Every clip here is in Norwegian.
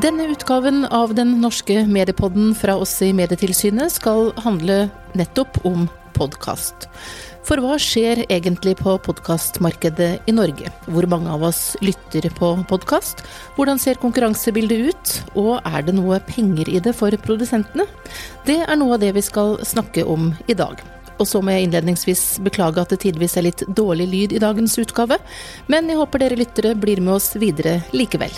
Denne utgaven av den norske mediepodden fra oss i Medietilsynet skal handle nettopp om podkast. For hva skjer egentlig på podkastmarkedet i Norge? Hvor mange av oss lytter på podkast? Hvordan ser konkurransebildet ut? Og er det noe penger i det for produsentene? Det er noe av det vi skal snakke om i dag. Og så må jeg innledningsvis beklage at det tidvis er litt dårlig lyd i dagens utgave, men jeg håper dere lyttere blir med oss videre likevel.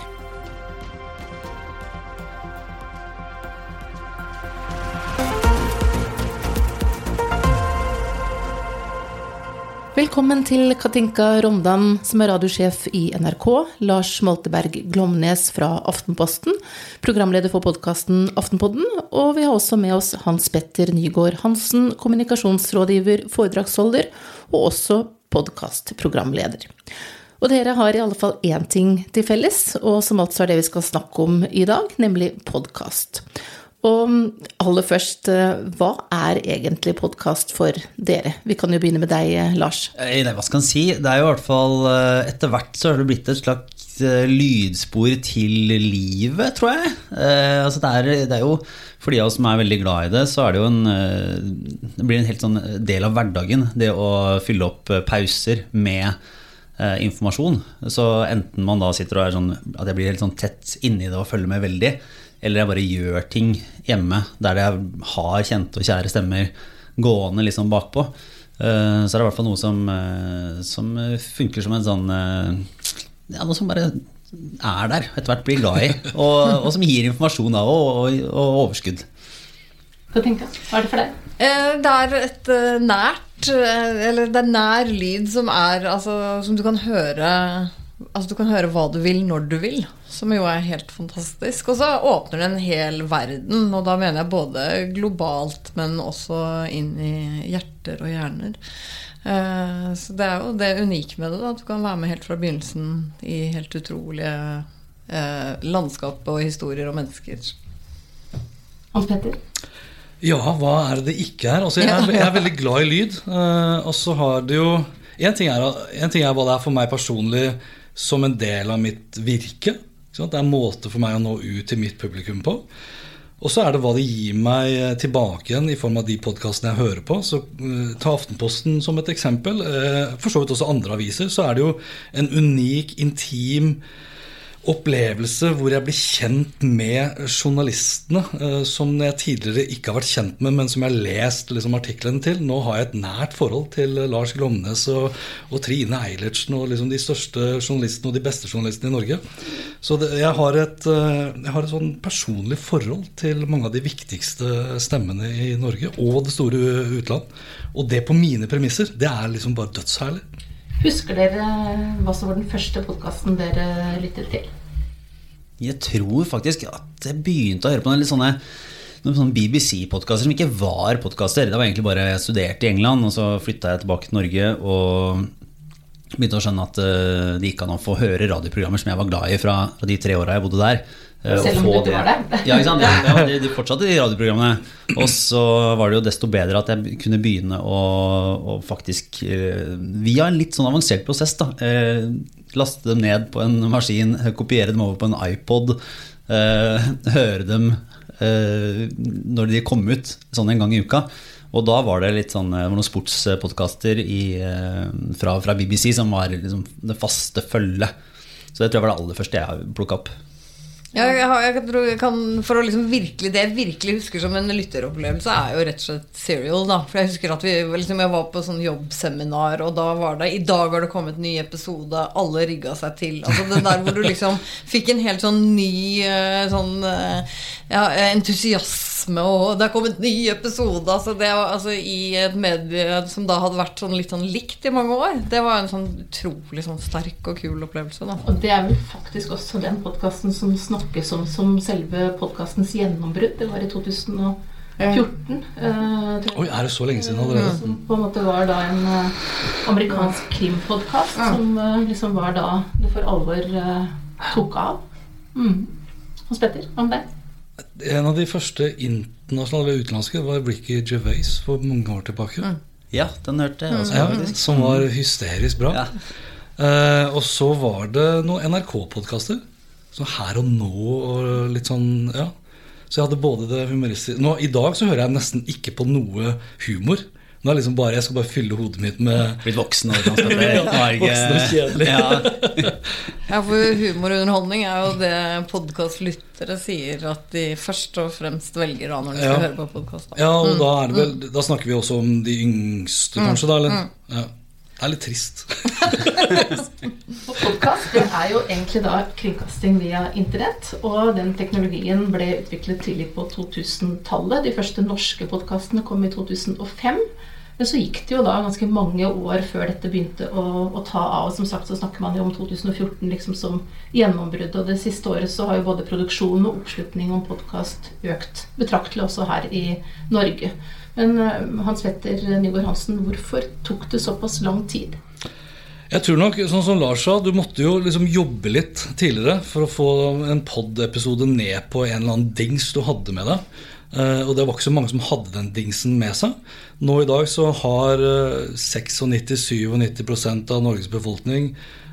Velkommen til Katinka Rondan, som er radiosjef i NRK, Lars Molteberg Glomnes fra Aftenposten, programleder for podkasten Aftenpodden, og vi har også med oss Hans Petter Nygaard Hansen, kommunikasjonsrådgiver, foredragsholder, og også podkastprogramleder. Og dere har i alle fall én ting til felles, og som altså er det vi skal snakke om i dag, nemlig podkast. Og aller først, eh, hva er egentlig podkast for dere? Vi kan jo begynne med deg, eh, Lars. Nei, hva skal en si? Det er jo i hvert fall eh, Etter hvert så har det blitt et slags lydspor til livet, tror jeg. Eh, altså det, er, det, er, jo For de av oss som er veldig glad i det, så det en Det blir en helt sånn del av hverdagen, det å fylle opp pauser med eh, informasjon. Så enten man da sitter og er sånn at jeg blir helt sånn tett inni det og følger med veldig, eller jeg bare gjør ting hjemme der jeg har kjente og kjære stemmer gående liksom bakpå. Eh, så er det i hvert fall noe som, eh, som funker som en sånn eh, Ja, noe som bare er der, etter hvert blir glad i, og, og som gir informasjon da, og, og, og overskudd. Hva tenker du? Hva er det for deg? Det er et nært Eller det er nær lyd som er altså, Som du kan høre Altså, du kan høre hva du vil når du vil, som jo er helt fantastisk. Og så åpner det en hel verden, og da mener jeg både globalt, men også inn i hjerter og hjerner. Eh, så det er jo det unike med det, da, at du kan være med helt fra begynnelsen i helt utrolige eh, landskap og historier og mennesker. Hans Petter? Ja, hva er det det ikke er? Altså, jeg, er jeg er veldig glad i lyd. Eh, og så har det jo en ting, er, en ting er hva det er for meg personlig som en del av mitt virke. Det er en måte for meg å nå ut til mitt publikum på. Og så er det hva det gir meg tilbake igjen i form av de podkastene jeg hører på. Så uh, Ta Aftenposten som et eksempel. Uh, for så vidt også andre aviser. Så er det jo en unik, intim opplevelse hvor jeg blir kjent med journalistene eh, som jeg tidligere ikke har vært kjent med, men som jeg har lest liksom, artiklene til. Nå har jeg et nært forhold til Lars Glomnes og, og Trine Eilertsen og liksom, de største journalistene og de beste journalistene i Norge. Så det, jeg har et, eh, jeg har et sånn personlig forhold til mange av de viktigste stemmene i Norge og det store utland. Og det på mine premisser. Det er liksom bare dødsherlig. Husker dere hva som var den første podkasten dere lyttet til? Jeg tror faktisk at jeg begynte å høre på noen litt sånne sånne BBC-podkaster som ikke var podkaster. Det var egentlig bare jeg studerte i England, og så flytta jeg tilbake til Norge og begynte å skjønne at eh, det gikk an å få høre radioprogrammer som jeg var glad i fra, fra de tre åra jeg bodde der. Eh, Selv om du ikke var der? Ja, ikke sant? Ja, de, de fortsatte de radioprogrammene. Og så var det jo desto bedre at jeg kunne begynne å, å faktisk eh, Via en litt sånn avansert prosess, da. Eh, laste dem ned på en maskin, kopiere dem over på en iPod. Høre dem når de kom ut, sånn en gang i uka. Og da var det litt sånn, det var noen sportspodkaster fra, fra, BBC som var liksom det faste følget. Så det tror jeg var det aller første jeg plukka opp. Ja, jeg, har, jeg, tror jeg kan, for å liksom virkelig, Det jeg virkelig husker som en lytteropplevelse, er jo rett og slett Serial. da For Jeg husker at vi, liksom, jeg var på sånn jobbseminar, og da var det I dag har det kommet ny episode, alle rigga seg til. Altså det der hvor du liksom fikk en helt sånn ny eh, sånn eh, ja, entusiasme og det er kommet ny episode. Altså det altså I et medie som da hadde vært sånn litt sånn likt i mange år. Det var en sånn utrolig sånn sterk og kul opplevelse. Da. Og det er vel faktisk også den podkasten som snakkes om som selve podkastens gjennombrudd. Det var i 2014. Uh, Oi, er det så lenge siden allerede? Som på en måte var da en uh, amerikansk krimpodkast ja. som uh, liksom var da det for alvor tok av. Mm. Hans Petter, hva med deg? En av de første internasjonale utenlandske var Ricky Gervais for mange år tilbake. Mm. Ja, den hørte jeg også. Ja, som var hysterisk bra. Ja. Uh, og så var det noen NRK-podkaster. Sånn her og nå og litt sånn Ja. Så jeg hadde både det humoristiske nå, I dag så hører jeg nesten ikke på noe humor. Nå er liksom bare, Jeg skal bare fylle hodet mitt med Blitt voksen og kjedelig. Ja. Ja, for humor og underholdning er jo det podkastlyttere sier at de først og fremst velger da når de skal Ja. høre på podkast. Ja, og da er det vel Da snakker vi også om de yngste, kanskje, da? Eller? Ja. Det er litt trist. Og podkast er jo egentlig da kringkasting via internett. Og den teknologien ble utviklet tidlig på 2000-tallet. De første norske podkastene kom i 2005. Men så gikk det jo da ganske mange år før dette begynte å, å ta av. Som sagt så snakker man jo om 2014 liksom som gjennombrudd. Og det siste året så har jo både produksjon og oppslutning om podkast økt betraktelig også her i Norge. Men eh, Hans Petter Nygaard Hansen, hvorfor tok det såpass lang tid? Jeg tror nok, sånn som Lars sa, du måtte jo liksom jobbe litt tidligere for å få en pod-episode ned på en eller annen dings du hadde med deg. Eh, og det var ikke så mange som hadde den dingsen med seg. Nå i dag så har eh, 96-97% av Norges befolkning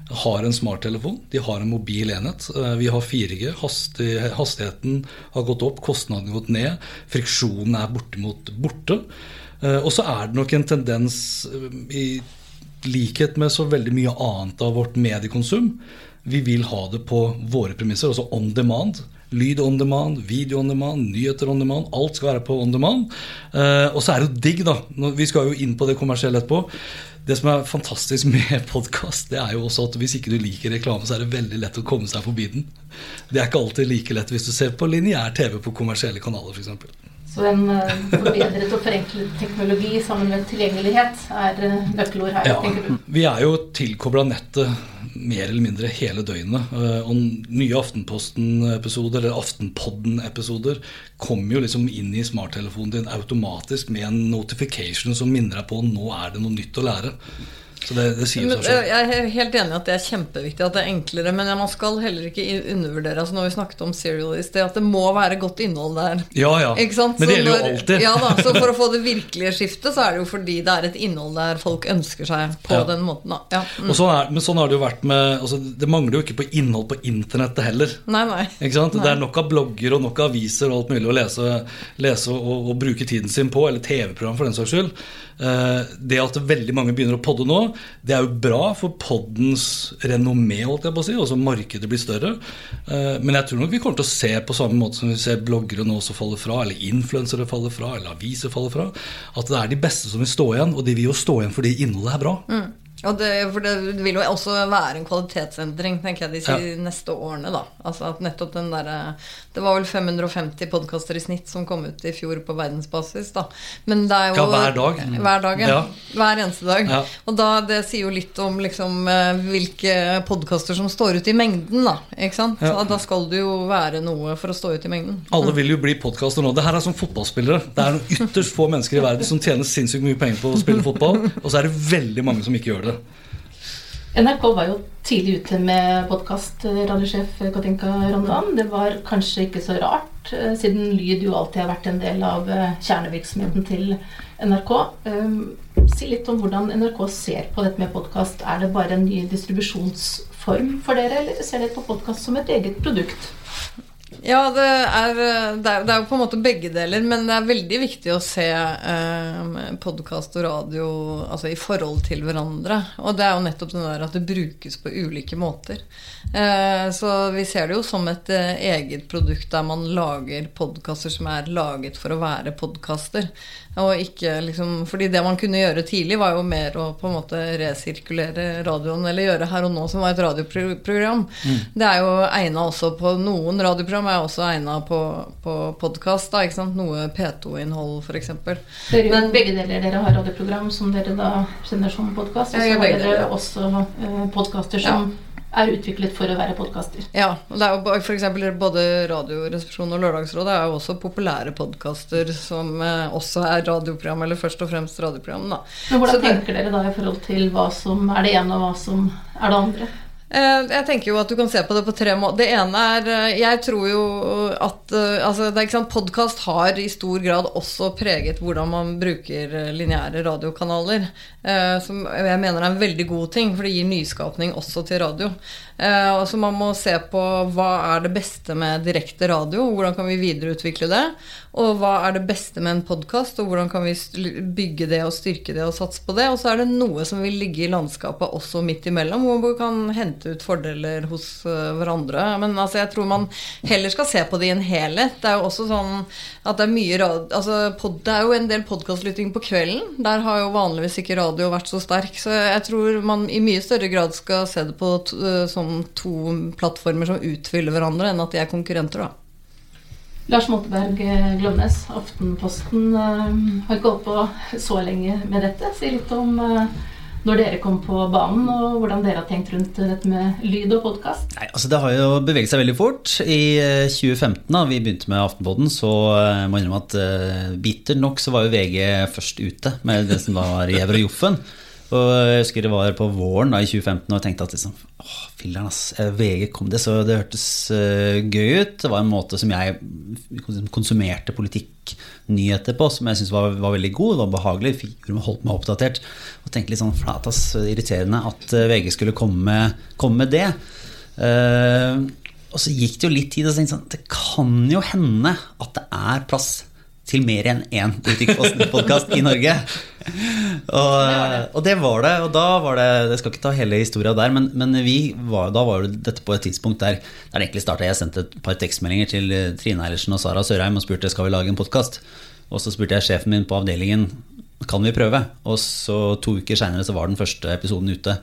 har en smarttelefon. De har en mobil enhet. Eh, Vi har 4G. Hastigheten har gått opp, kostnaden har gått ned. Friksjonen er bortimot borte. Eh, Og så er det nok en tendens eh, i likhet med så veldig mye annet av vårt mediekonsum. Vi vil ha det på våre premisser, altså on demand. Lyd on demand, video on demand, nyheter on demand. Alt skal være på on demand. Eh, og så er det jo digg, da. Vi skal jo inn på det kommersielle etterpå. Det som er fantastisk med podkast, er jo også at hvis ikke du liker reklame, så er det veldig lett å komme seg forbi den. Det er ikke alltid like lett hvis du ser på lineær TV på kommersielle kanaler, f.eks. Så en eh, forbedret og forenklet teknologi sammen med tilgjengelighet er eh, nøkkelord her, Ja, tenker du? vi er jo tilkobla nettet mer eller mindre hele døgnet. Eh, Og nye Aftenposten-episoder eller Aftenpodden-episoder kommer jo liksom inn i smarttelefonen din automatisk med en notification som minner deg på nå er det noe nytt å lære. Så det, det sier Men, seg selv. eh, jeg er helt enig i at det er kjempeviktig at det er enklere, men man skal heller ikke undervurdere altså Når vi snakket om Serialist, det at det må være godt innhold der. Ja, ja. Men det gjelder jo alltid. Ja da, Så for å få det virkelige skiftet, så er det jo fordi det er et innhold der folk ønsker seg på Ja. den måten. Ja. Mm. Og sånn er, men sånn har det jo vært med altså, Det mangler jo ikke på innhold på internettet heller. Nei, nei. Ikke sant? Det er nok av blogger og nok av aviser og alt mulig å lese, lese og, og bruke tiden sin på, eller TV-program for den saks skyld. Eh, Det at veldig mange begynner å podde nå, det er jo bra for poddens renommé, holdt jeg på å si. også markedet blir større. Eh, Men jeg tror nok vi kommer til å se på samme måte som vi ser bloggere nå som faller fra, eller influensere faller fra, eller aviser faller fra, at det er de beste som vil stå igjen, og de vil jo stå igjen fordi innholdet er bra. Og det, for det vil jo også være en kvalitetsendring tenker jeg, de Ja. neste årene. da Altså at nettopp den der, Det var vel 550 podkaster i snitt som kom ut i fjor på verdensbasis. da Men det er jo Ja, hver dag. Hver dag, ja. Hver eneste dag. Ja. Og da, det sier jo litt om liksom, eh, hvilke podkaster som står ut i mengden. Da ikke sant? Da skal det jo være noe for å stå ut i mengden. Alle vil jo bli podkaster nå. Det her er som fotballspillere. Det er noen ytterst få mennesker i verden som tjener sinnssykt mye penger på å spille fotball, og så er det veldig mange som ikke gjør det. NRK var jo tidlig ute med podkast, radiosjef Katinka Rondan. Det var kanskje ikke så rart, eh, siden lyd jo alltid har vært en del av eh, kjernevirksomheten til NRK. Um, Si litt om hvordan NRK ser på dette med podkast. Er det bare en ny distribusjonsform for dere, eller ser dere på podkast som et eget produkt? Ja, det er, det, er, det er jo på en måte begge deler, men det er veldig viktig å se eh, podkast og radio altså, i forhold til hverandre. Og det er jo nettopp det der at det brukes på ulike måter. Eh, så vi ser det jo som et eh, eget produkt der man lager podkaster som er laget for å være podkaster. Og ikke liksom Fordi det man kunne gjøre tidlig, var jo mer å på en måte resirkulere radioen, eller gjøre Her og Nå, som var et radioprogram. Det er jo egna også på Noen radioprogram er også egna på, på podkast, noe P2-innhold, f.eks. Men- begge deler. Dere har radioprogram som dere da sender som podkast, og så har dere også uh, podkaster som er utviklet for å være podkaster. Ja, og det er jo for eksempel både Radioresepsjonen og Lørdagsrådet er jo også populære podkaster som eh, også er radioprogram, eller først og fremst radioprogram. da. Men hvordan Så det- tenker dere da i forhold til hva som er det ene, og hva som er det andre? Eh, Jeg tenker jo at du kan se på det på tre måter. Det ene er eh, Jeg tror jo at eh, altså, Podkast har i stor grad også preget hvordan man bruker lineære radiokanaler. Som jeg mener er en veldig god ting, for det gir nyskapning også til radio. Og så man må se på hva er det beste med direkte radio, og hvordan kan vi videreutvikle det. Og hva er det beste med en podkast, og hvordan kan vi bygge det og styrke det og satse på det. Og så er det noe som vil ligge i landskapet også midt imellom, hvor vi kan hente ut fordeler hos eh, hverandre. Men altså, jeg tror man heller skal se på det i en helhet. Det er jo også sånn at det er mye rad... Altså, pod, det er jo en del podkastlytting på kvelden. Der har jo vanligvis ikke radio vært så sterk. Så jeg tror man i mye større grad skal se det på eh, som to plattformer som utfyller hverandre, enn at de er konkurrenter, da. Lars Molteberg eh, Glomnes, Aftenposten, eh, har ikke holdt på så lenge med dette. Si litt om eh, når dere kom på banen, og hvordan dere har tenkt rundt dette med lyd og podkast. Altså Det har jo beveget seg veldig fort. I eh, 2015, da vi begynte med Aftenpodden, så må jeg innrømme at bitter nok så var jo VG først ute med det som da var Gjever og Joffen. Og jeg husker det var på våren da i 2015 og jeg tenkte at liksom, filler'n ass, eh, VG kom det, så det hørtes uh, gøy ut. Det var en måte som jeg konsumerte politikknyheter på, som jeg syntes var, var veldig god. Var behagelig, fikk- holdt meg oppdatert. Og tenkte litt sånn flatas, irriterende at eh, VG skulle komme komme med det. Uh, og så gikk det jo litt tid, og så tenkte jeg sånn, det kan jo hende at det er plass til mer enn én politikkpodkast i Norge. Og, og det var det. Og da var det Jeg skal ikke ta hele historia der, men, men vi var, da var det dette på et tidspunkt der, der det egentlig starta. Jeg sendte et par tekstmeldinger til eh, Trine Eilertsen og Sara Sørheim og spurte skal vi lage en podkast. Og så spurte jeg sjefen min på avdelingen kan vi prøve. Og så to uker seinere så var den første episoden ute.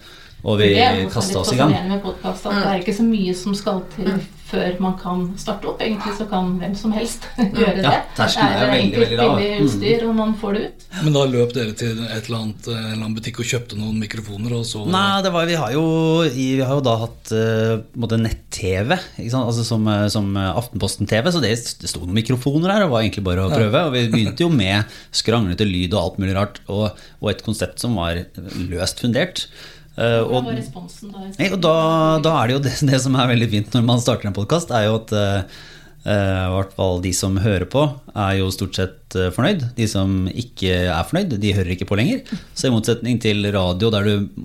Og vi kasta oss i gang. det er ikke så mye som skal til før man kan starte opp. Egentlig så kan hvem som helst gjøre det. Ja, terskelen er det veldig, veldig lav. billig utstyr, og man får det ut. Men da løp dere til et eller annet, en eller annen butikk og kjøpte noen mikrofoner? og så... Nei, det var, vi, har jo, vi har jo da hatt eh, måte nett-TV, altså som, eh, som Aftenposten-TV, så det, sto noen mikrofoner der, og var egentlig bare å prøve. Og vi begynte jo med skranglete lyd og alt mulig rart, og, og et konsept som var løst fundert. Eh, Hvordan var responsen da? Nei, da, da er det jo det, det som er veldig fint når man starter en podkast, er jo at eh, eh, i hvert fall de som hører på, er jo stort sett fornøyd. De som ikke er fornøyd, de hører ikke på lenger. Så i motsetning til radio, der du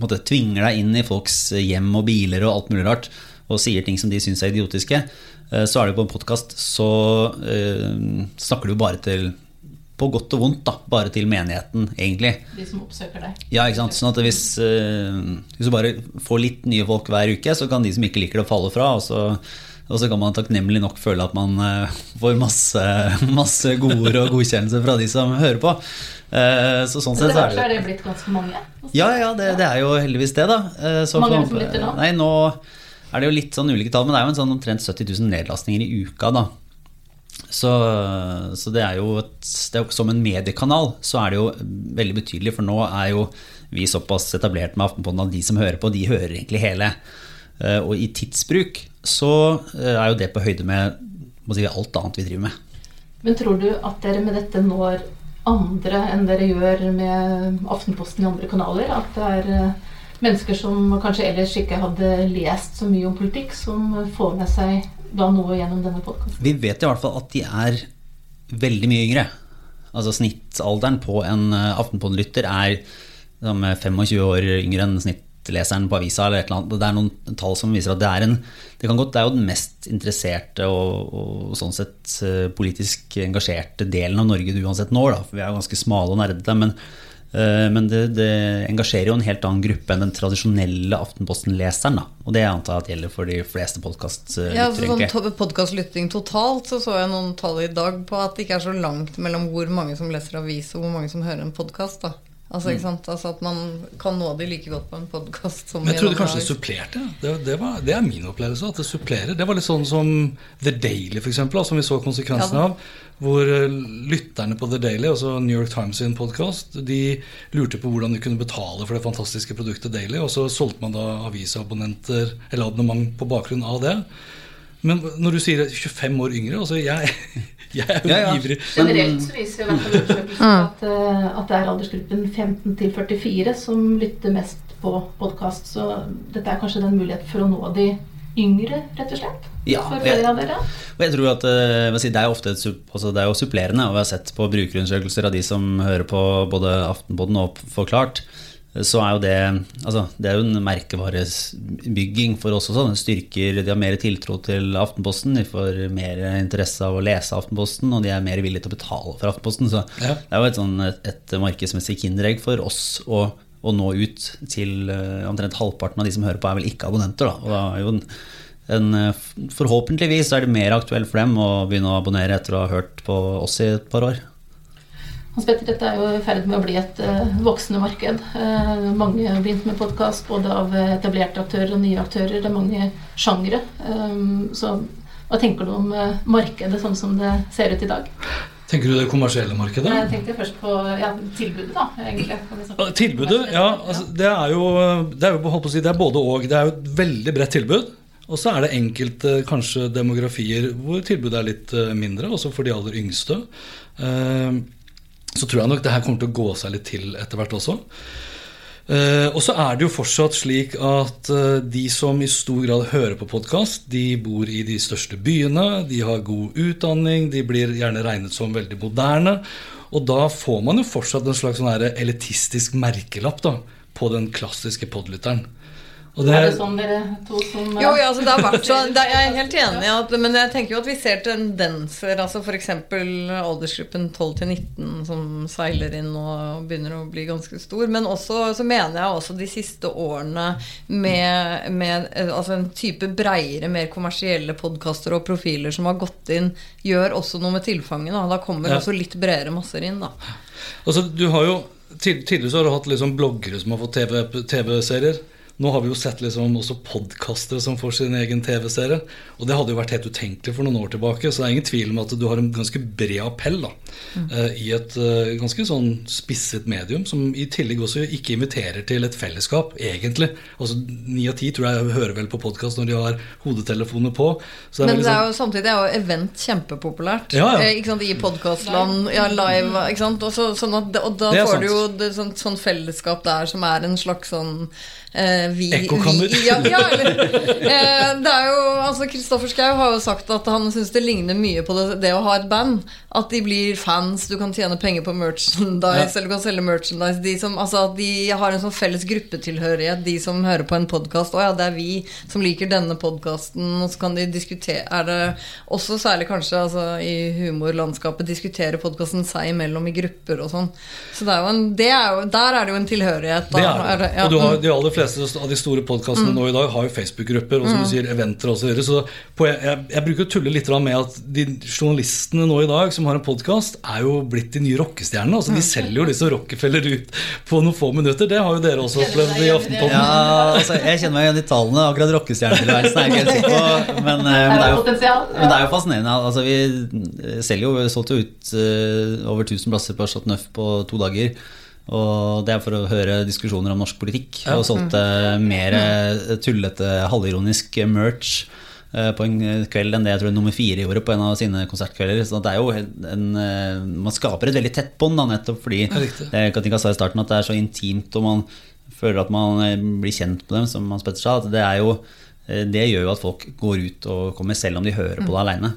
måte, tvinger deg inn i folks hjem og biler og alt mulig rart, og sier ting som de syns er idiotiske, så er det på en podkast så eh, snakker du bare til på godt og vondt, da. Bare til menigheten, egentlig. De som oppsøker deg. Ja, ikke sant? Sånn at hvis, eh, hvis du bare får litt nye folk hver uke, så kan de som ikke liker det, falle fra. Og så, og så kan man takknemlig nok føle at man eh, får masse, masse godord og godkjennelse fra de som hører på. Eh, så sånn sett så er, det er det blitt ganske mange. Ja, ja, det, det er jo heldigvis det, da. Så mange for- som lytter nå? Nei, nå er det jo litt sånn ulike tall, men det er jo en sånn omtrent 70 000 nedlastninger i uka, da. Så, så det er et, det er, jo- Som en mediekanal så er det jo veldig betydelig, for nå er jo vi såpass etablert med Aftenposten at de som hører på, de hører egentlig hele. Eh, Og i tidsbruk så eh, er jo det på høyde med si, alt annet vi driver med. Men tror du at dere med dette når andre enn dere gjør med Aftenposten i andre kanaler? At det er eh, mennesker som kanskje ellers ikke hadde lest så mye om politikk, som får med seg da noe gjennom denne podkasten? Vi vet i hvert fall at de er veldig mye yngre. Altså Snittalderen på en eh, Aftenpodden-lytter er eh, 25 år yngre enn snittleseren på avisa. eller et eller annet. Det er noen tall som viser at det er en Det kan godt, det er jo den mest interesserte og, og sånn sett eh, politisk engasjerte delen av Norge du uansett når. Da, for vi er jo ganske smale og nerdete. Men, men det, det engasjerer jo en helt annen gruppe enn den tradisjonelle Aftenposten-leseren. Og det antar jeg at gjelder for de fleste podkastlyttere. Ja, altså, sånn Podkastlytting totalt, så så jeg noen tall i dag på at det ikke er så langt mellom hvor mange som leser avis og hvor mange som hører en podkast. Altså, ikke sant? altså at man kan nå de like godt på en podkast som Men jeg trodde kanskje det supplerte. Det, det, var, det er min opplevelse. at Det supplerer. Det var litt sånn som The Daily, for eksempel, som vi så konsekvensene Ja. av. Hvor eh, lytterne på The Daily, altså New York Times sin podkast, de lurte på hvordan de kunne betale for det fantastiske produktet Daily, og så solgte man da avisabonnenter eller abonnement på bakgrunn av det. Men når du sier 25 år yngre altså jeg, Jeg er jo Ja, ja. ivrig. Generelt så viser jo i hvert fall undersøkelsen at, eh, at det er aldersgruppen 15 til 44 som lytter mest på podkast. Så dette er kanskje den muligheten for å nå de yngre, rett og slett? Ja, for flere av dere? Og jeg tror at eh, si, Det er jo ofte et, altså det er jo supplerende, og vi har sett på brukerundersøkelser av de som hører på både Aftenpodden og Forklart, så er jo det altså Det er jo en merkevarebygging for oss også. Det styrker, De har mer tiltro til Aftenposten, de får mer interesse av å lese Aftenposten, og de er mer villige til å betale for Aftenposten. Så Ja. det er jo et, sånn, et, et markedsmessig kinderegg for oss å, å nå ut til eh, omtrent halvparten av de som hører på, er vel ikke abonnenter. Da. Og da er jo en, en, forhåpentligvis er det mer aktuelt for dem å begynne å abonnere etter å ha hørt på oss i et par år. Hans Petter, dette er jo i ferd med å bli et uh, voksende marked. Uh, mange har begynt med podkast, både av etablerte aktører og nye aktører. Det er mange sjangre. Um, så hva tenker du om uh, markedet sånn som det ser ut i dag? Tenker du det kommersielle markedet? Jeg tenkte først på ja, tilbudet, da, egentlig. Tilbudet, ja. Altså, det er jo, det er jo holdt på å si, det er både og. Det er jo et veldig bredt tilbud. Og så er det enkelte kanskje demografier hvor tilbudet er litt mindre, også for de aller yngste. Eh, Så tror jeg nok det her kommer til å gå seg litt til etter hvert også. Uh, og så er det jo fortsatt slik at uh, de som i stor grad hører på podkast, de bor i de største byene, de har god utdanning, de blir gjerne regnet som veldig moderne. Og da får man jo fortsatt en slags sånn elitistisk merkelapp da, på den klassiske podlytteren. Og det, Er det sånn dere to som eh, Jo, ja, altså det har vært sånn det er Jeg er helt enig i at Men jeg tenker jo at vi ser tendenser. Altså F.eks. aldersgruppen 12 til 19 som seiler inn og begynner å bli ganske stor. Men også så mener jeg også de siste årene med, med eh, altså en type breiere, mer kommersielle podkaster og profiler som har gått inn, gjør også noe med tilfanget. Da, da kommer Ja. også litt bredere masser inn, da. altså, du har jo Tidligere så har du hatt liksom bloggere som har fått TV TV-serier. Nå har vi jo sett liksom også podkastere som får sin egen TV-serie. Og det hadde jo vært helt utenkelig for noen år tilbake. Så det er ingen tvil om at du har en ganske bred appell da, mm. i et eh, ganske sånn spisset medium, som i tillegg også ikke inviterer til et fellesskap, egentlig. Altså Ni av ti tror jeg hører vel på podkast når de har hodetelefoner på. Så Men det er sånn- jo, samtidig er jo event kjempepopulært. Ja, ja. Eh, ikke sant, I podkastland, ja, live. Ikke sant? Og, så, sånn at, og da får sant. du jo et det, sånn, sånn fellesskap der som er en slags sånn eh, vi, Ekkokammer. vi- Ja, ja, eller, eh, det er jo altså Kristoffer Schou har jo sagt at han syns det ligner mye på det, det å ha et band. At de blir fans, du kan tjene penger på merchandise, eller du kan selge merchandise. De som, altså, at de har en sånn felles gruppetilhørighet, de som hører på en podkast. Å ja, det er vi som liker denne podkasten, og så kan de diskutere Er det også særlig kanskje altså, i humorlandskapet diskutere podkasten seg imellom i grupper og sånn. Så det er jo en, det er jo, der er det jo en tilhørighet. da. Det er det. ja, Og du har, de aller fleste av de store podkastene nå i dag har jo Facebook-grupper og som du sier, eventer osv. Så, videre. så på, jeg, jeg bruker å tulle litt med at de journalistene nå i dag som har en podkast, er jo blitt de nye rockestjernene. Altså, de selger jo disse Rockefeller ut på noen få minutter. Det har jo dere også opplevd i Aftenposten. Ja, altså, jeg kjenner meg igjen i tallene. Akkurat rockestjernetilværelsen er jeg ikke helt sikker på. Men, eh, men, det er jo, men det er jo fascinerende. Altså, vi selger jo, vi solgte jo ut uh, over 1000 plasser på Chateau Neuf på to dager. Og det er for å høre diskusjoner om norsk politikk. Og solgte mer eh, tullete, halvironisk merch eh, på en kveld enn det jeg tror nummer fire gjorde på en av sine konsertkvelder. Så det er jo en, eh, Man skaper et veldig tett bånd, nettopp fordi Katinka sa i starten at det er så intimt, og man føler at man eh, blir kjent med dem, som Hans Petter sa. At det, er jo, eh, det gjør jo at folk går ut og kommer selv om de hører på det aleine.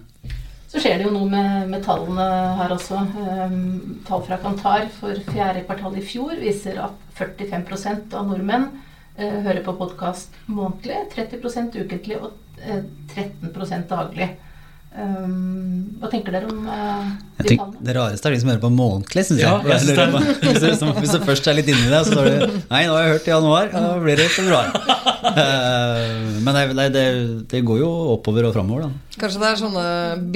Så skjer det jo noe med, med tallene her også. Um, tall fra Kantar for fjerde kvartal i fjor viser at 45 av nordmenn eh, hører på podkast månedlig, 30% ukentlig og eh, 13% daglig. Um, hva tenker dere om uh, Jeg de tenker, tallene? det rareste er de som hører på månedlig, syns Ja, jeg. jeg synes Jeg hvis, du, hvis du først er litt inni det, så står du Nei, nå har jeg hørt i januar, ja, da blir det februar. Uh, men det, nei, det, det går jo oppover og framover, da. Kanskje det er sånne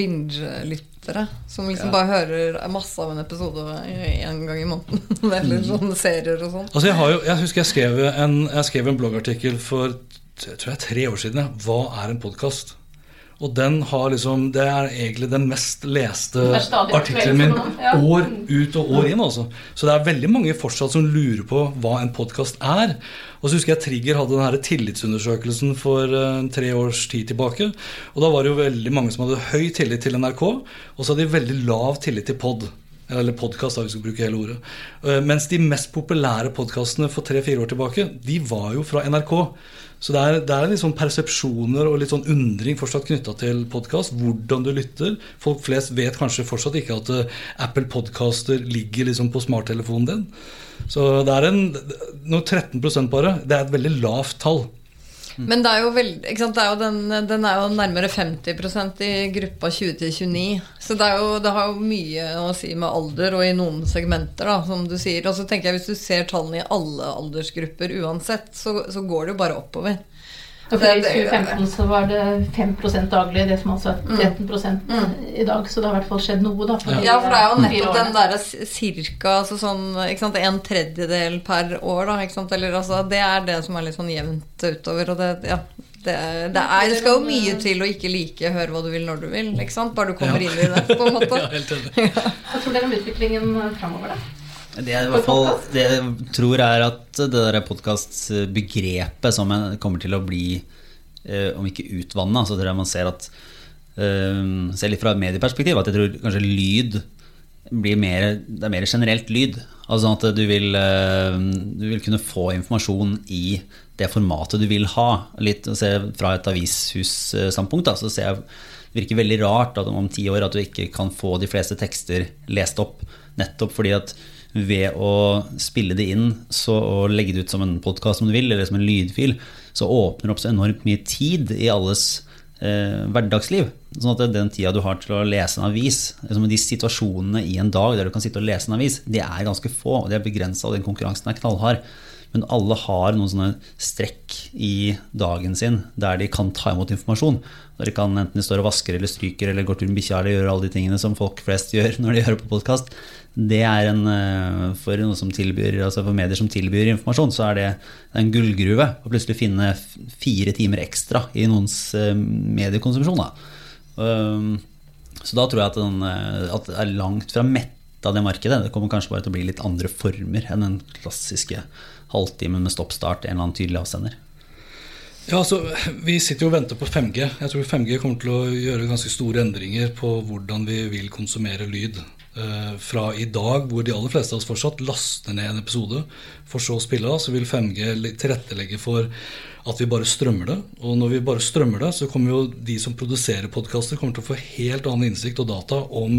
binge-lyttere som liksom bare hører masse av en episode én gang i måneden. Eller sånne serier og sånn. Altså jeg, jo, jeg husker jeg skrev en, jeg skrev en bloggartikkel for jeg tror jeg tre år siden. ja. Hva er en podkast? Og den har liksom, det er egentlig den mest leste artikkelen min ja. år ut og år inn. Også. Så det er veldig mange fortsatt som lurer på hva en podkast er. Og så husker jeg Trigger hadde den her tillitsundersøkelsen for eh, tre års tid tilbake. Og da var det jo veldig mange som hadde høy tillit til NRK, og så hadde de veldig lav tillit til pod. Eller podkast, hvis vi skal bruke hele ordet. Eh, Mens de mest populære podkastene for tre-fire år tilbake, de var jo fra NRK. Så det er, det er litt sånn persepsjoner og litt sånn undring fortsatt knytta til podkast. Hvordan du lytter. Folk flest vet kanskje fortsatt ikke at eh, Apple Podcaster ligger liksom på smarttelefonen din. Så det er en nå 13% bare. Det er et veldig lavt tall. Men det er jo veldig, sant? Er jo den, den er jo nærmere 50% i gruppa 20 til 29. Så det, jo, det har jo mye å si med alder og i noen segmenter, da, som du sier. Og så tenker jeg Hvis du ser tallene i alle aldersgrupper uansett, så, så går det jo bare oppover. Og for I 2015 så var det 5% daglig, det som altså er 13 i dag. Så det har i hvert fall skjedd noe, da. de, Ja, for det er jo nettopp den derre cirka altså sånn, ikke sant, en tredjedel per år, da. Ikke sant? Eller, altså, det er det som er litt sånn jevnt utover. Og det, ja, det, det, er, det skal jo mye til å ikke like høre hva du vil når du vil. Ikke sant? Bare du kommer Ja. inn i det, på en måte. Ja, helt enig. Hva tror dere om utviklingen framover, da? Det jeg, i hvert fall, det jeg tror er at det der podkastbegrepet som kommer til å bli, eh, om ikke utvanna, så tror jeg man ser at eh, Ser litt fra et medieperspektiv at jeg tror kanskje lyd blir mer, det er mer generelt lyd. Altså sånn at du vil, eh, du vil kunne få informasjon i det formatet du vil ha. Litt se Fra et avishusstandpunkt da, så ser jeg det virker veldig rart at om ti år at du ikke kan få de fleste tekster lest opp. Nettopp fordi at ved å spille det inn så, og legge det ut som en podkast eller som en lydfil, så åpner det opp så enormt mye tid i alles eh, hverdagsliv. Sånn at den tida du har til å lese en avis, liksom de situasjonene i en dag der du kan sitte og lese en avis, de er ganske få, og de er begrensa, og den konkurransen er knallhard. Men alle har noen sånne strekk i dagen sin der de kan ta imot informasjon. Der de kan enten de står og vasker eller stryker eller går tur med bikkja eller gjør alle de tingene som folk flest gjør når de hører på podkast. Det er en eh, for tilbyr, altså for medier som tilbyr informasjon, så er det en gullgruve å plutselig finne fire timer ekstra i noens eh, mediekonsumsjon. Da. Så da tror jeg at, den, eh, at det er langt fra metta det markedet. Det kommer kanskje bare til å bli litt andre former enn den klassiske halvtimen med stoppstart, en eller annen tydelig avsender. Ja, altså, Vi sitter jo og venter på 5G. Jeg tror 5G kommer til å gjøre ganske store endringer på hvordan vi vil konsumere lyd. Eh, Fra i dag, hvor de aller fleste av oss fortsatt laster ned en episode, for så å spille av, så vil 5G tilrettelegge for at vi bare strømmer det. Og når vi bare strømmer det, så kommer jo de som produserer podkaster, til å få helt annen innsikt og data om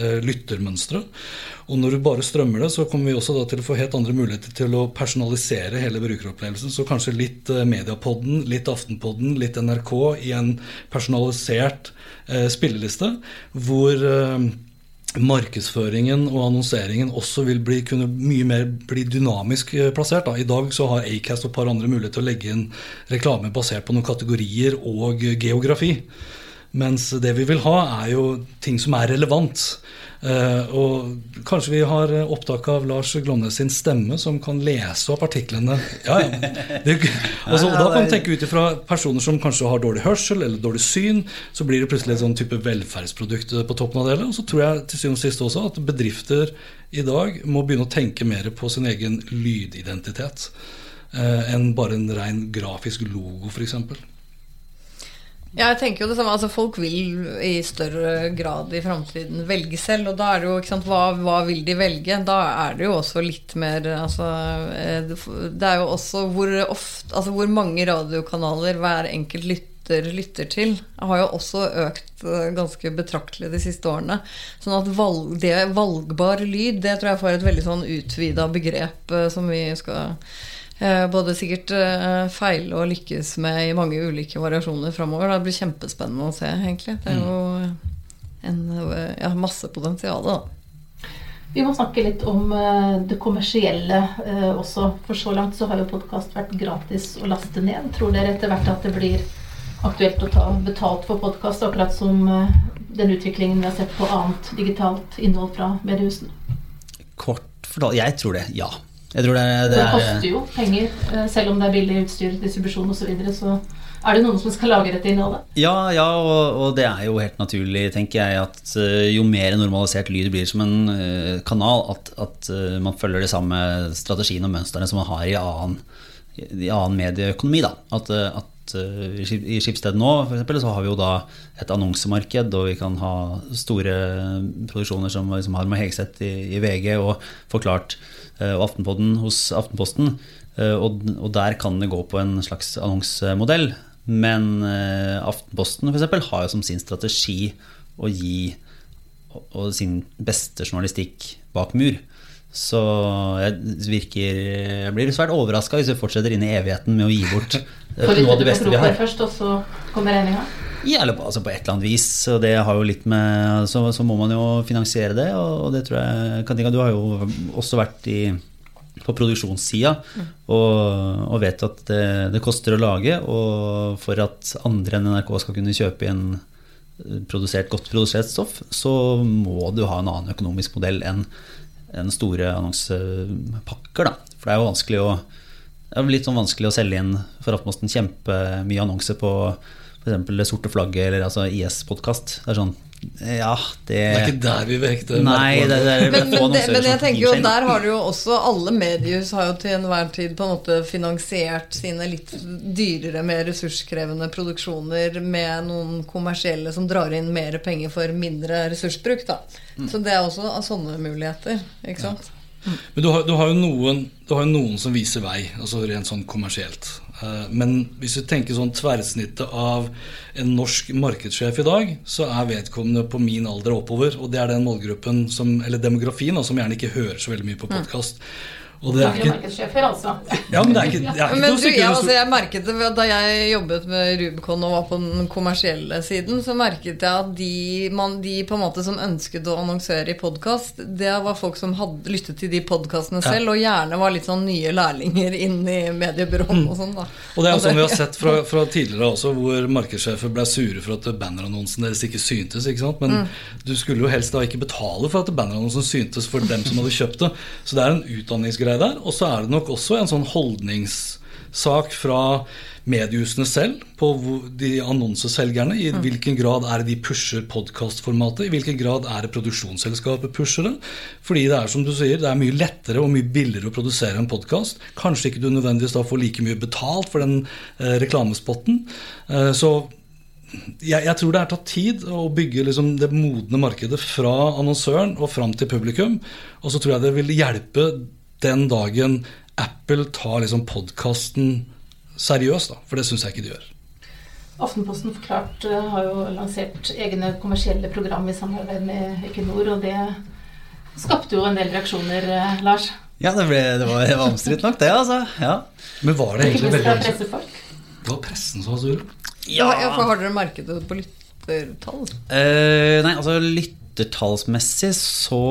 eh, lyttermønstre. Og når du bare strømmer det, så kommer vi også til å få helt andre muligheter til å personalisere hele brukeropplevelsen. Så kanskje litt eh, Mediapodden, litt Aftenpodden, litt NRK i en personalisert eh, spilleliste, hvor eh, markedsføringen og annonseringen også vil bli, kunne mye mer bli dynamisk eh, plassert. Da. I dag så har Acast og et par andre mulighet til å legge inn reklame basert på noen kategorier og eh, geografi. Mens det vi vil ha, er jo ting som er relevant. Eh, og kanskje vi har eh, opptak av Lars Glomnes sin stemme, som kan lese opp artiklene. Ja, ja. Det, altså, da kan du tenke ut ifra personer som kanskje har dårlig hørsel eller dårlig syn, så blir det plutselig et sånn type velferdsprodukt på toppen av det hele. Og så tror jeg til syvende og sist også at bedrifter i dag må begynne å tenke mer på sin egen lydidentitet eh, enn bare en ren grafisk logo, f.eks. Ja, jeg tenker jo det samme. Altså, folk vil i større grad i framtiden velge selv. Og da er det jo ikke sant, hva, hva vil de velge? Da er det jo også litt mer altså, eh, det er jo også hvor ofte Altså hvor mange radiokanaler hver enkelt lytter lytter til, har jo også økt eh, ganske betraktelig de siste årene. Sånn at valg, det valgbar lyd, det tror jeg får et veldig sånn utvida begrep eh, som vi skal både sikkert eh, feile og lykkes med i mange ulike variasjoner framover. Det blir kjempespennende å se, egentlig. Det er jo en, eh, ja, masse potensial, da. Vi må snakke litt om eh, det kommersielle eh, også. For så langt så har jo podkast vært gratis å laste ned. Tror dere etter hvert at det blir aktuelt å ta betalt for podkast, akkurat som eh, den utviklingen vi har sett på annet digitalt innhold fra mediehusene? Kort fortalt, jeg tror det, ja. Jeg tror det er, Det det er koster jo penger, eh, selv om det er billig utstyr, distribusjon osv. Så, videre, så er det noen som skal lage dette innholdet. Ja, ja og, og det er jo helt naturlig, tenker jeg, at eh, jo mer normalisert lyd blir som en eh, kanal, at, at man følger de samme strategiene og mønstrene som man har i annen, i annen medieøkonomi. Da. At, at i Skip- Skipsted nå for eksempel, så har vi jo da et annonsemarked, og vi kan ha store produksjoner som, som Harma Hegseth i, i VG og Forklart og Aftenpodden hos Aftenposten. Eh, Og, og der kan det gå på en slags annonsemodell. Men eh, Aftenposten for eksempel, har jo som sin strategi å gi og, sin beste journalistikk bak mur. Så jeg, virker, jeg blir svært overraska hvis vi fortsetter inn i evigheten med å gi bort eh, noe av det beste vi har. først, og så kommer regninga. Ja, altså på et eller annet vis. Og det har jo litt med Så, så må man jo finansiere det, og, det tror jeg Katinka, du har jo også vært i, på produksjonssida og, og vet at det, det koster å lage. Og for at andre enn NRK skal kunne kjøpe inn eh, produsert, godt produsert stoff, så må du ha en annen økonomisk modell enn en store annonsepakker. Da. For det er jo vanskelig å det er litt sånn vanskelig å selge inn for Aftenposten kjempemye annonser på f.eks. Det sorte flagget eller altså IS-podkast. Det er sånn Ja, det Det er ikke der vi vekte Nei, det, det er Men, men, det, men jeg tenker jo der har du jo også Alle mediehus har jo til enhver tid på en måte finansiert sine litt dyrere, mer ressurskrevende produksjoner med noen kommersielle som drar inn mer penger for mindre ressursbruk. da Så det er også av sånne muligheter. Ikke sant? Men du har, du har jo noen, du har jo noen som viser vei, altså rent sånn kommersielt. Eh, Men hvis du tenker sånn tverrsnittet av en norsk markedssjef i dag, så er vedkommende på min alder og oppover. Og det er den målgruppen som, eller demografien som gjerne ikke hører så veldig mye på podkast. Og det er ikke Markedssjefer, altså. Ja, men det er ikke, det er ikke Men du, ja, altså, jeg merket det Da jeg jobbet med Rubicon og var på den kommersielle siden, så merket jeg at de, man, de på en måte som ønsket å annonsere i podkast, det var folk som hadde lyttet til de podkastene selv, og gjerne var litt sånn nye lærlinger inn i mediebyråen og sånn. da Og det er jo sånn vi har sett fra, fra tidligere også, hvor markedssjefer ble sure for at bannerannonsen deres ikke syntes. ikke sant? Men du skulle jo helst da ikke betale for at bannerannonsen syntes for dem som hadde kjøpt det. Så det er en utdanningsgreie der. Og så er det nok også en sånn holdningssak fra mediehusene selv på de annonseselgerne. I hvilken grad er det de pusher podkastformatet? I hvilken grad er det produksjonsselskapet pusher det? Fordi det er som du sier, det er mye lettere og mye billigere å produsere en podkast. Kanskje ikke du nødvendigvis da får like mye betalt for den eh, reklamespotten. Eh, så jeg, jeg tror det er tatt tid å bygge liksom det modne markedet fra annonsøren og fram til publikum. Og så tror jeg det vil hjelpe den dagen Apple tar liksom podkasten seriøst, da. For det syns jeg ikke de gjør. Aftenposten forklart eh, har jo lansert egne kommersielle program i samarbeid med Equinor, og det skapte jo en del reaksjoner, eh, Lars. Ja, det, ble, det var, omstridt nok, det, altså. Ja. Men var det egentlig veldig. Det var pressen som var sur. Ja, for Har dere merket det på lyttertall? Eh, nei, altså lyttertallsmessig så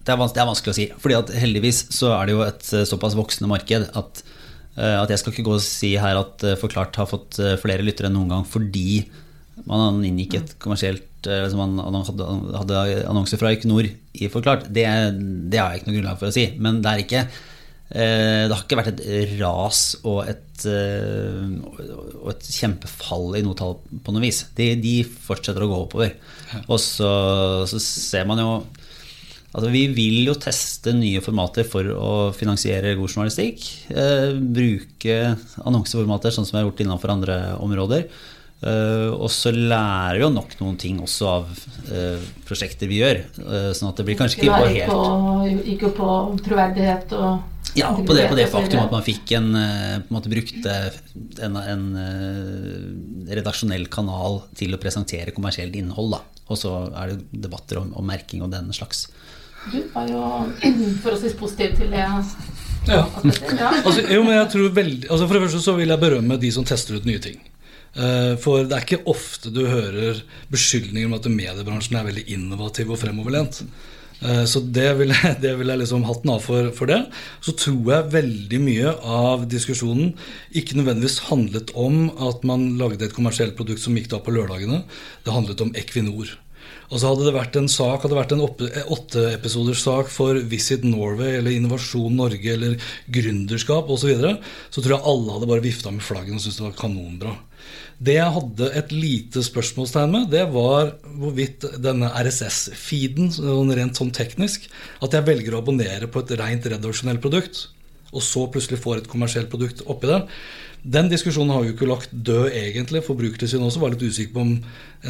det er, det er vanskelig å si. Fordi at heldigvis så er det jo et eh, såpass voksende marked at, eh, at jeg skal ikke gå og si her at eh, Forklart har fått flere lyttere enn noen gang fordi man inngikk et kommersielt altså man hadde, annonser fra Equinor i Forklart. Det, det har jeg ikke noe grunnlag for å si. Men det er ikke det har ikke vært et ras og et, og et kjempefall i noe på noe vis. De, de fortsetter å gå oppover. Og så, så ser man jo Altså, vi vil jo teste nye formater for å finansiere god journalistikk. Eh, bruke annonseformater sånn som vi har gjort innenfor andre områder. Eh, og så lærer vi jo nok noen ting også av eh, prosjekter vi gjør. Eh, sånn at det blir kanskje ikke bare helt på, gikk på troverdighet og ja, på det, på det faktum at man fikk en eh, på en måte brukte en, en eh, redaksjonell kanal til å presentere kommersielt innhold. Da. Og så er det debatter om, om merking og den slags. Du var jo forholdsvis positiv til det. Ja. Ja. Altså, jo, men jeg tror veldig, altså For det første så vil jeg berømme de som tester ut nye ting. Eh, For det er ikke ofte du hører beskyldninger om at mediebransjen er veldig innovativ og fremoverlent. Eh, Så det vil jeg, det vil jeg liksom hatten av for, for det. Så tror jeg veldig mye av diskusjonen ikke nødvendigvis handlet om at man lagde et kommersielt produkt som gikk da på lørdagene. Det handlet om Equinor. Og så hadde det vært en sak, hadde vært en åtteepisoders sak for Visit Norway eller Innovasjon Norge eller gründerskap osv., så, videre, så tror jeg alle hadde bare vifta med flaggene og syntes det var kanonbra. Det jeg hadde et lite spørsmålstegn med, det var hvorvidt denne RSS-feeden, sånn rent sånn teknisk, at jeg velger å abonnere på et rent redaksjonelt produkt, og så plutselig får et kommersielt produkt oppi det. Den diskusjonen har jo ikke lagt død, egentlig. Forbrukertilsynet også var litt usikker på om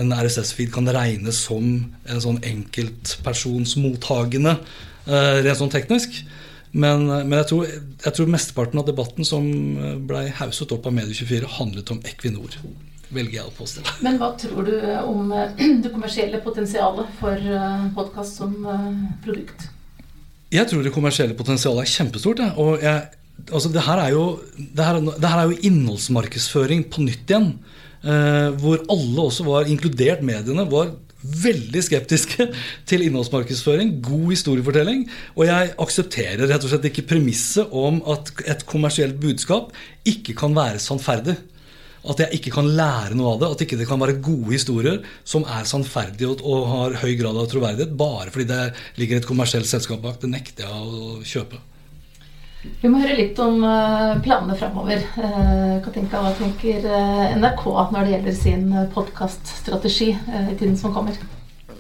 en RSS-feed kan regnes som en sånn enkeltpersonsmottagende, eh, rent sånn teknisk. Men, men jeg, tror, jeg, tror, mesteparten av debatten som blei hauset opp av Medie24, handlet om Equinor. Velger jeg å påstå. Men hva tror du om eh, det kommersielle potensialet for eh, podkast som produkt? Jeg tror det kommersielle potensialet er kjempestort. Og jeg, altså det, her er jo, det, her, det her er jo innholdsmarkedsføring på nytt igjen. Eh, hvor alle også var, inkludert mediene, var veldig skeptiske til innholdsmarkedsføring, god historiefortelling. Og jeg aksepterer rett og slett ikke premisset om at et kommersielt budskap ikke kan være sannferdig. At jeg ikke kan lære noe av det. At ikke det kan være gode historier som er sannferdige og, og har høy grad av troverdighet bare fordi det ligger et kommersielt selskap bak. Det nekter jeg å kjøpe. Vi må høre litt om eh, planene framover. Eh, Katinka, hva tenker eh, NRK når det gjelder sin podkaststrategi i tiden som kommer?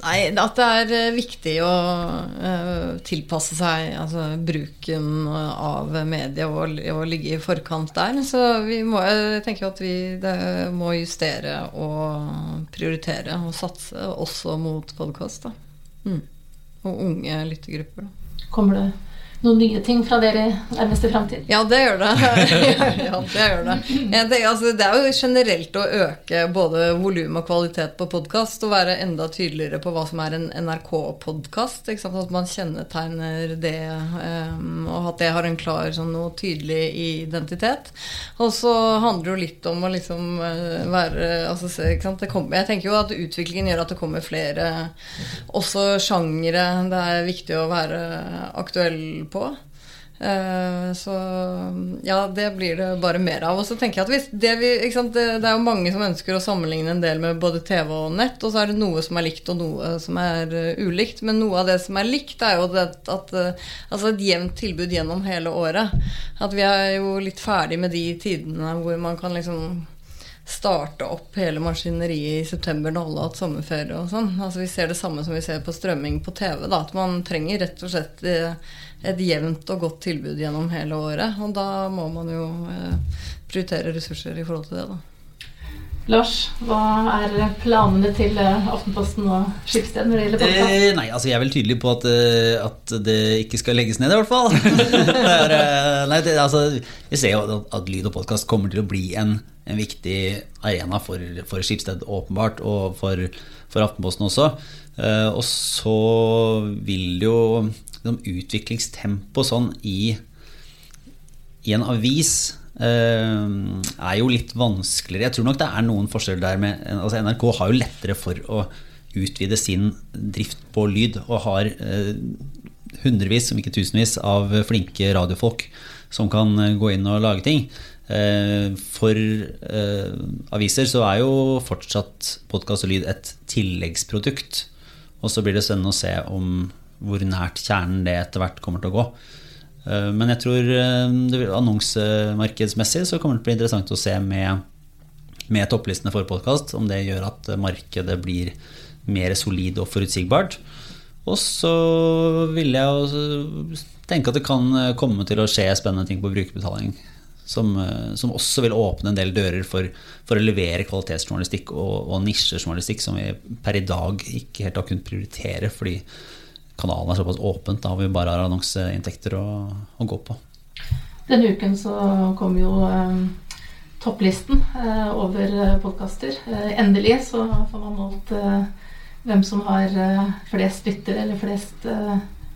Nei, At det er viktig å tilpasse seg altså, bruken av media og, og, ligge i forkant der. Så vi må, jeg tenker at vi må justere og prioritere og satse også mot podkast. Mm. Og unge lyttergrupper. Da. Kommer det noen nye ting fra dere nærmeste framtid? Ja, det gjør det. ja, det, gjør det. Det, altså, det, er jo generelt å øke både volum og kvalitet på podkast og være enda tydeligere på hva som er en NRK-podkast. At man kjennetegner det, um, og at det har en klar sånn, og tydelig identitet. Og så handler det jo litt om å liksom uh, være altså, kommer, Jeg tenker jo at utviklingen gjør at det kommer flere også sjangere det er viktig å være aktuell på. Uh, så ja, det blir det bare mer av. Og så tenker jeg at hvis det, vi, sant, det, det, er jo mange som ønsker å sammenligne en del med både TV og nett, og så er det noe som er likt og noe som er uh, ulikt. Men noe av det som er likt, er jo det at uh, altså et jevnt tilbud gjennom hele året. At vi er jo litt ferdig med de tidene hvor man kan liksom starte opp hele maskineriet i september når alle har hatt sommerferie og sånn. Altså Vi ser det samme som vi ser på strømming på TV. Da, at man trenger rett og slett et jevnt og godt tilbud gjennom hele året. Og da må man jo eh, prioritere ressurser i forhold til det, da. Lars, hva er planene til eh, Aftenposten og Skipsted når det gjelder podkast? Eh, nei, altså jeg er vel tydelig på at, eh, at, det ikke skal legges ned, i hvert fall. er, nei, det, altså, vi ser jo at lyd og podkast kommer til å bli en, en viktig arena for, for Skipsted, åpenbart, og for, for Aftenposten også. Eh, og så vil jo liksom, utviklingstempo sånn i, i en avis eh, er jo litt vanskeligere. Jeg tror nok det er noen forskjeller der. Med, altså NRK har jo lettere for å utvide sin drift på lyd, og har eh, hundrevis, om ikke tusenvis, av flinke radiofolk som kan eh, gå inn og lage ting. Eh, for eh, aviser så er jo fortsatt podkast og lyd et tilleggsprodukt. Og så blir det spennende å se om hvor nært kjernen det etter hvert kommer til å gå. Eh, men jeg tror eh, annonsemarkedsmessig så kommer det til å bli interessant å se med, med topplistene for podkast om det gjør at markedet blir mer solid og forutsigbart. Og så vil jeg tenke at det kan komme til å skje spennende ting på brukerbetaling. Som, eh, som også vil åpne en del dører for, for å levere kvalitetsjournalistikk og, og nisjejournalistikk som vi per i dag ikke helt har kunnet prioritere fordi kanalen er såpass åpent da vi bare har annonseinntekter å, å, gå på. Denne uken så kom jo eh, topplisten eh, over eh, podkaster. Eh, endelig så får man målt eh, hvem som har eh, flest lyttere eller flest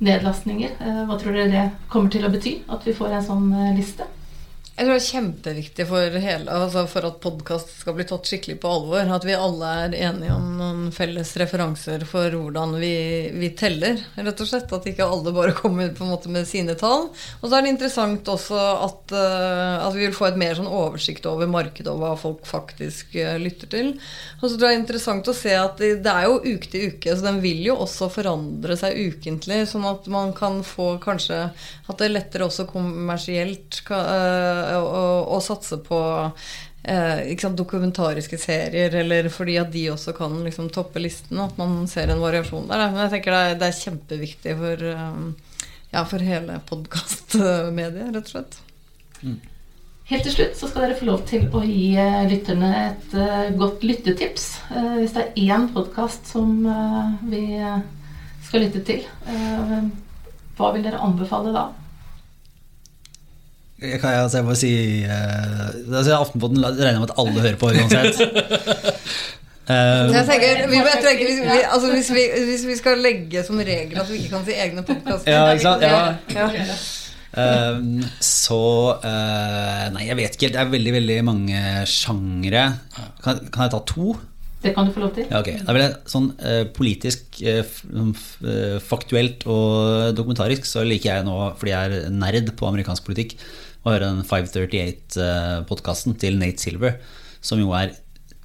nedlastninger. hva tror dere det kommer til å bety at vi får en sånn liste? Jeg tror det er kjempeviktig for, hele, altså for at podkast skal bli tatt skikkelig på alvor. At vi alle er enige om noen felles referanser for hvordan vi, vi teller. rett og slett. At ikke alle bare kommer på en måte med sine tall. Og så er det interessant også at, uh, at vi vil få et mer sånn oversikt over markedet og hva folk faktisk uh, lytter til. Og så tror jeg det er interessant å se at det, det er jo uke til uke, så den vil jo også forandre seg ukentlig. Sånn at man kan få kanskje At det er lettere også kommersielt. Uh, å, satse på eh, sant, dokumentariske serier, eller fordi at de også kan liksom, toppe listen. At man ser en variasjon der. Men jeg tenker det er, det er kjempeviktig for, eh, ja, for hele podkastmediet, rett og slett. Mm. Helt til slutt så skal dere få lov til å gi eh, lytterne et uh, godt lyttetips. Uh, hvis det er én podkast som uh, vi skal lytte til, hva vil dere anbefale da? Jeg kan altså, jeg må si uh, altså, Aftenposten regner jeg med at alle hører på uansett. Uh, jeg tenker, vi, tenker hvis, vi, altså, hvis, vi, hvis, vi, skal legge som regel at vi ikke kan si egne podkaster ja, ikke sant? Ja. ja. Uh, så uh, Nei, jeg vet ikke helt. Det er veldig veldig mange sjangre. Kan, kan, jeg ta to? Det kan du få lov til. Ja, okay. Da vil jeg sånn eh, politisk, eh, faktuelt og dokumentarisk så liker jeg nå, fordi jeg er nerd på amerikansk politikk, å høre den 538-podkasten til Nate Silver, som jo er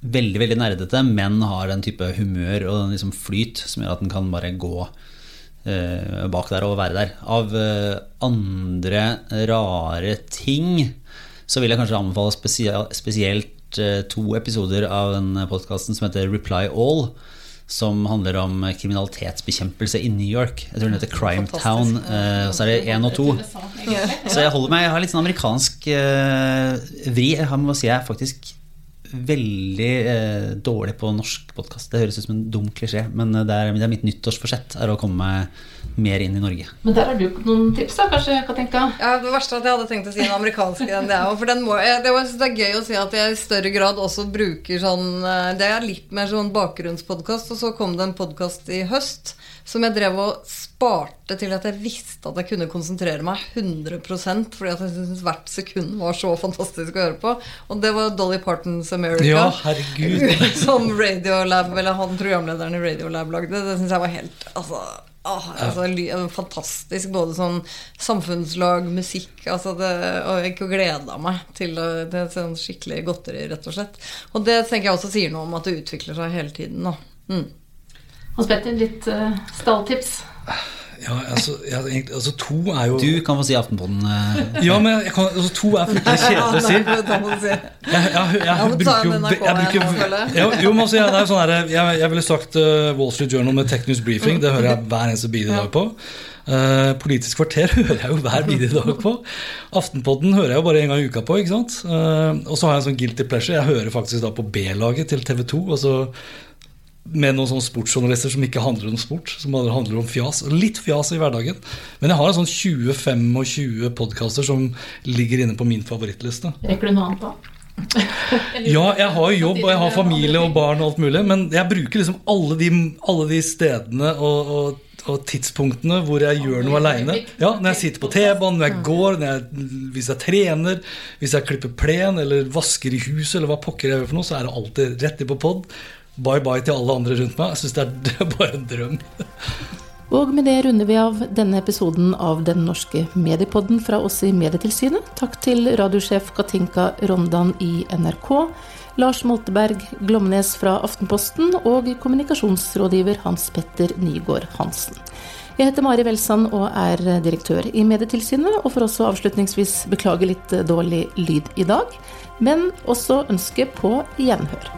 veldig veldig nerdete, men har den type humør og liksom flyt som gjør at den kan bare gå eh, bak der og være der. Av uh, andre rare ting så vil jeg kanskje anbefale spesielt, to episoder av den podkasten som heter Reply All som handler om kriminalitetsbekjempelse i New York. Jeg tror den heter Crime Town. Og så er det én og to. Så jeg holder meg, jeg har litt sånn amerikansk uh, vri. Jeg må si jeg er faktisk veldig eh, dårlig på norsk podkast. Det høres ut som en dum klisjé, men det er, det er mitt nyttårsforsett er å komme mer inn i Norge. Men der har du noen tips, da, kanskje? Katinka? Ja, Det verste er at jeg hadde tenkt å si en amerikansk enn det er, For den må, jeg, det, var, det er gøy å si at jeg i større grad også bruker sånn eh, Det er litt mer sånn bakgrunnspodkast. Og så kom det en podkast i høst som jeg drev og sparte til at jeg visste at jeg kunne konsentrere meg 100% fordi at jeg syntes hvert sekund var så fantastisk å høre på. Og det var Dolly Partons America. Ja, herregud Som Radiolab, eller han programlederen i Radiolab lagde. Det syns jeg var helt altså, Ah, altså, fantastisk. Både sånn samfunnslag, musikk altså det, Og jeg gleda meg til det sånn skikkelig godteri, rett og slett. Og det tenker jeg også sier noe om at det utvikler seg hele tiden. Da. Mm. Hans Petter, litt uh, stalltips? Ja, altså, jeg, altså, To er jo Du kan få si Aftenpodden. Uh... ja, men kan, altså, to er fryktelig kjedelig å si. Jeg, bruker jo Jo, men altså, det er sånn her, jeg, ville sagt uh, Wall Street Journal med Technews Briefing. Det hører jeg hver eneste bidige på. Uh, Politisk kvarter hører jeg jo hver bidige dag på. Aftenpodden hører jeg jo bare en gang i uka på. ikke sant? Uh, og så har jeg en sånn guilty pleasure. Jeg hører faktisk da på B-laget til TV 2. med noen sånne sportsjournalister som ikke handler om sport, som handler om fjas. Litt fjas i hverdagen. Men jeg har en sånn 20-25 podkaster som ligger inne på min favorittliste. Rekker du noe annet da? ja, jeg har jo jobb og jeg har familie og barn og alt mulig, men jeg bruker liksom alle de, alle de stedene og, og, og, tidspunktene hvor jeg gjør noe aleine. Ja, når jeg sitter på T-banen, når jeg går, når jeg, hvis jeg trener, hvis jeg klipper plen eller vasker i huset, eller hva pokker jeg gjør for noe, så er det alltid rett i på pod bye bye til alle andre rundt meg. Jeg syns det, er bare en drøm. Og med det runder vi av denne episoden av Den norske mediepodden fra oss i Medietilsynet. Takk til radiosjef Katinka Rondan i NRK, Lars Molteberg Glomnes fra Aftenposten og kommunikasjonsrådgiver Hans Petter Nygaard Hansen. Jeg heter Mari Welsand og er direktør i Medietilsynet, og får også avslutningsvis beklage litt dårlig lyd i dag, men også ønske på gjenhør.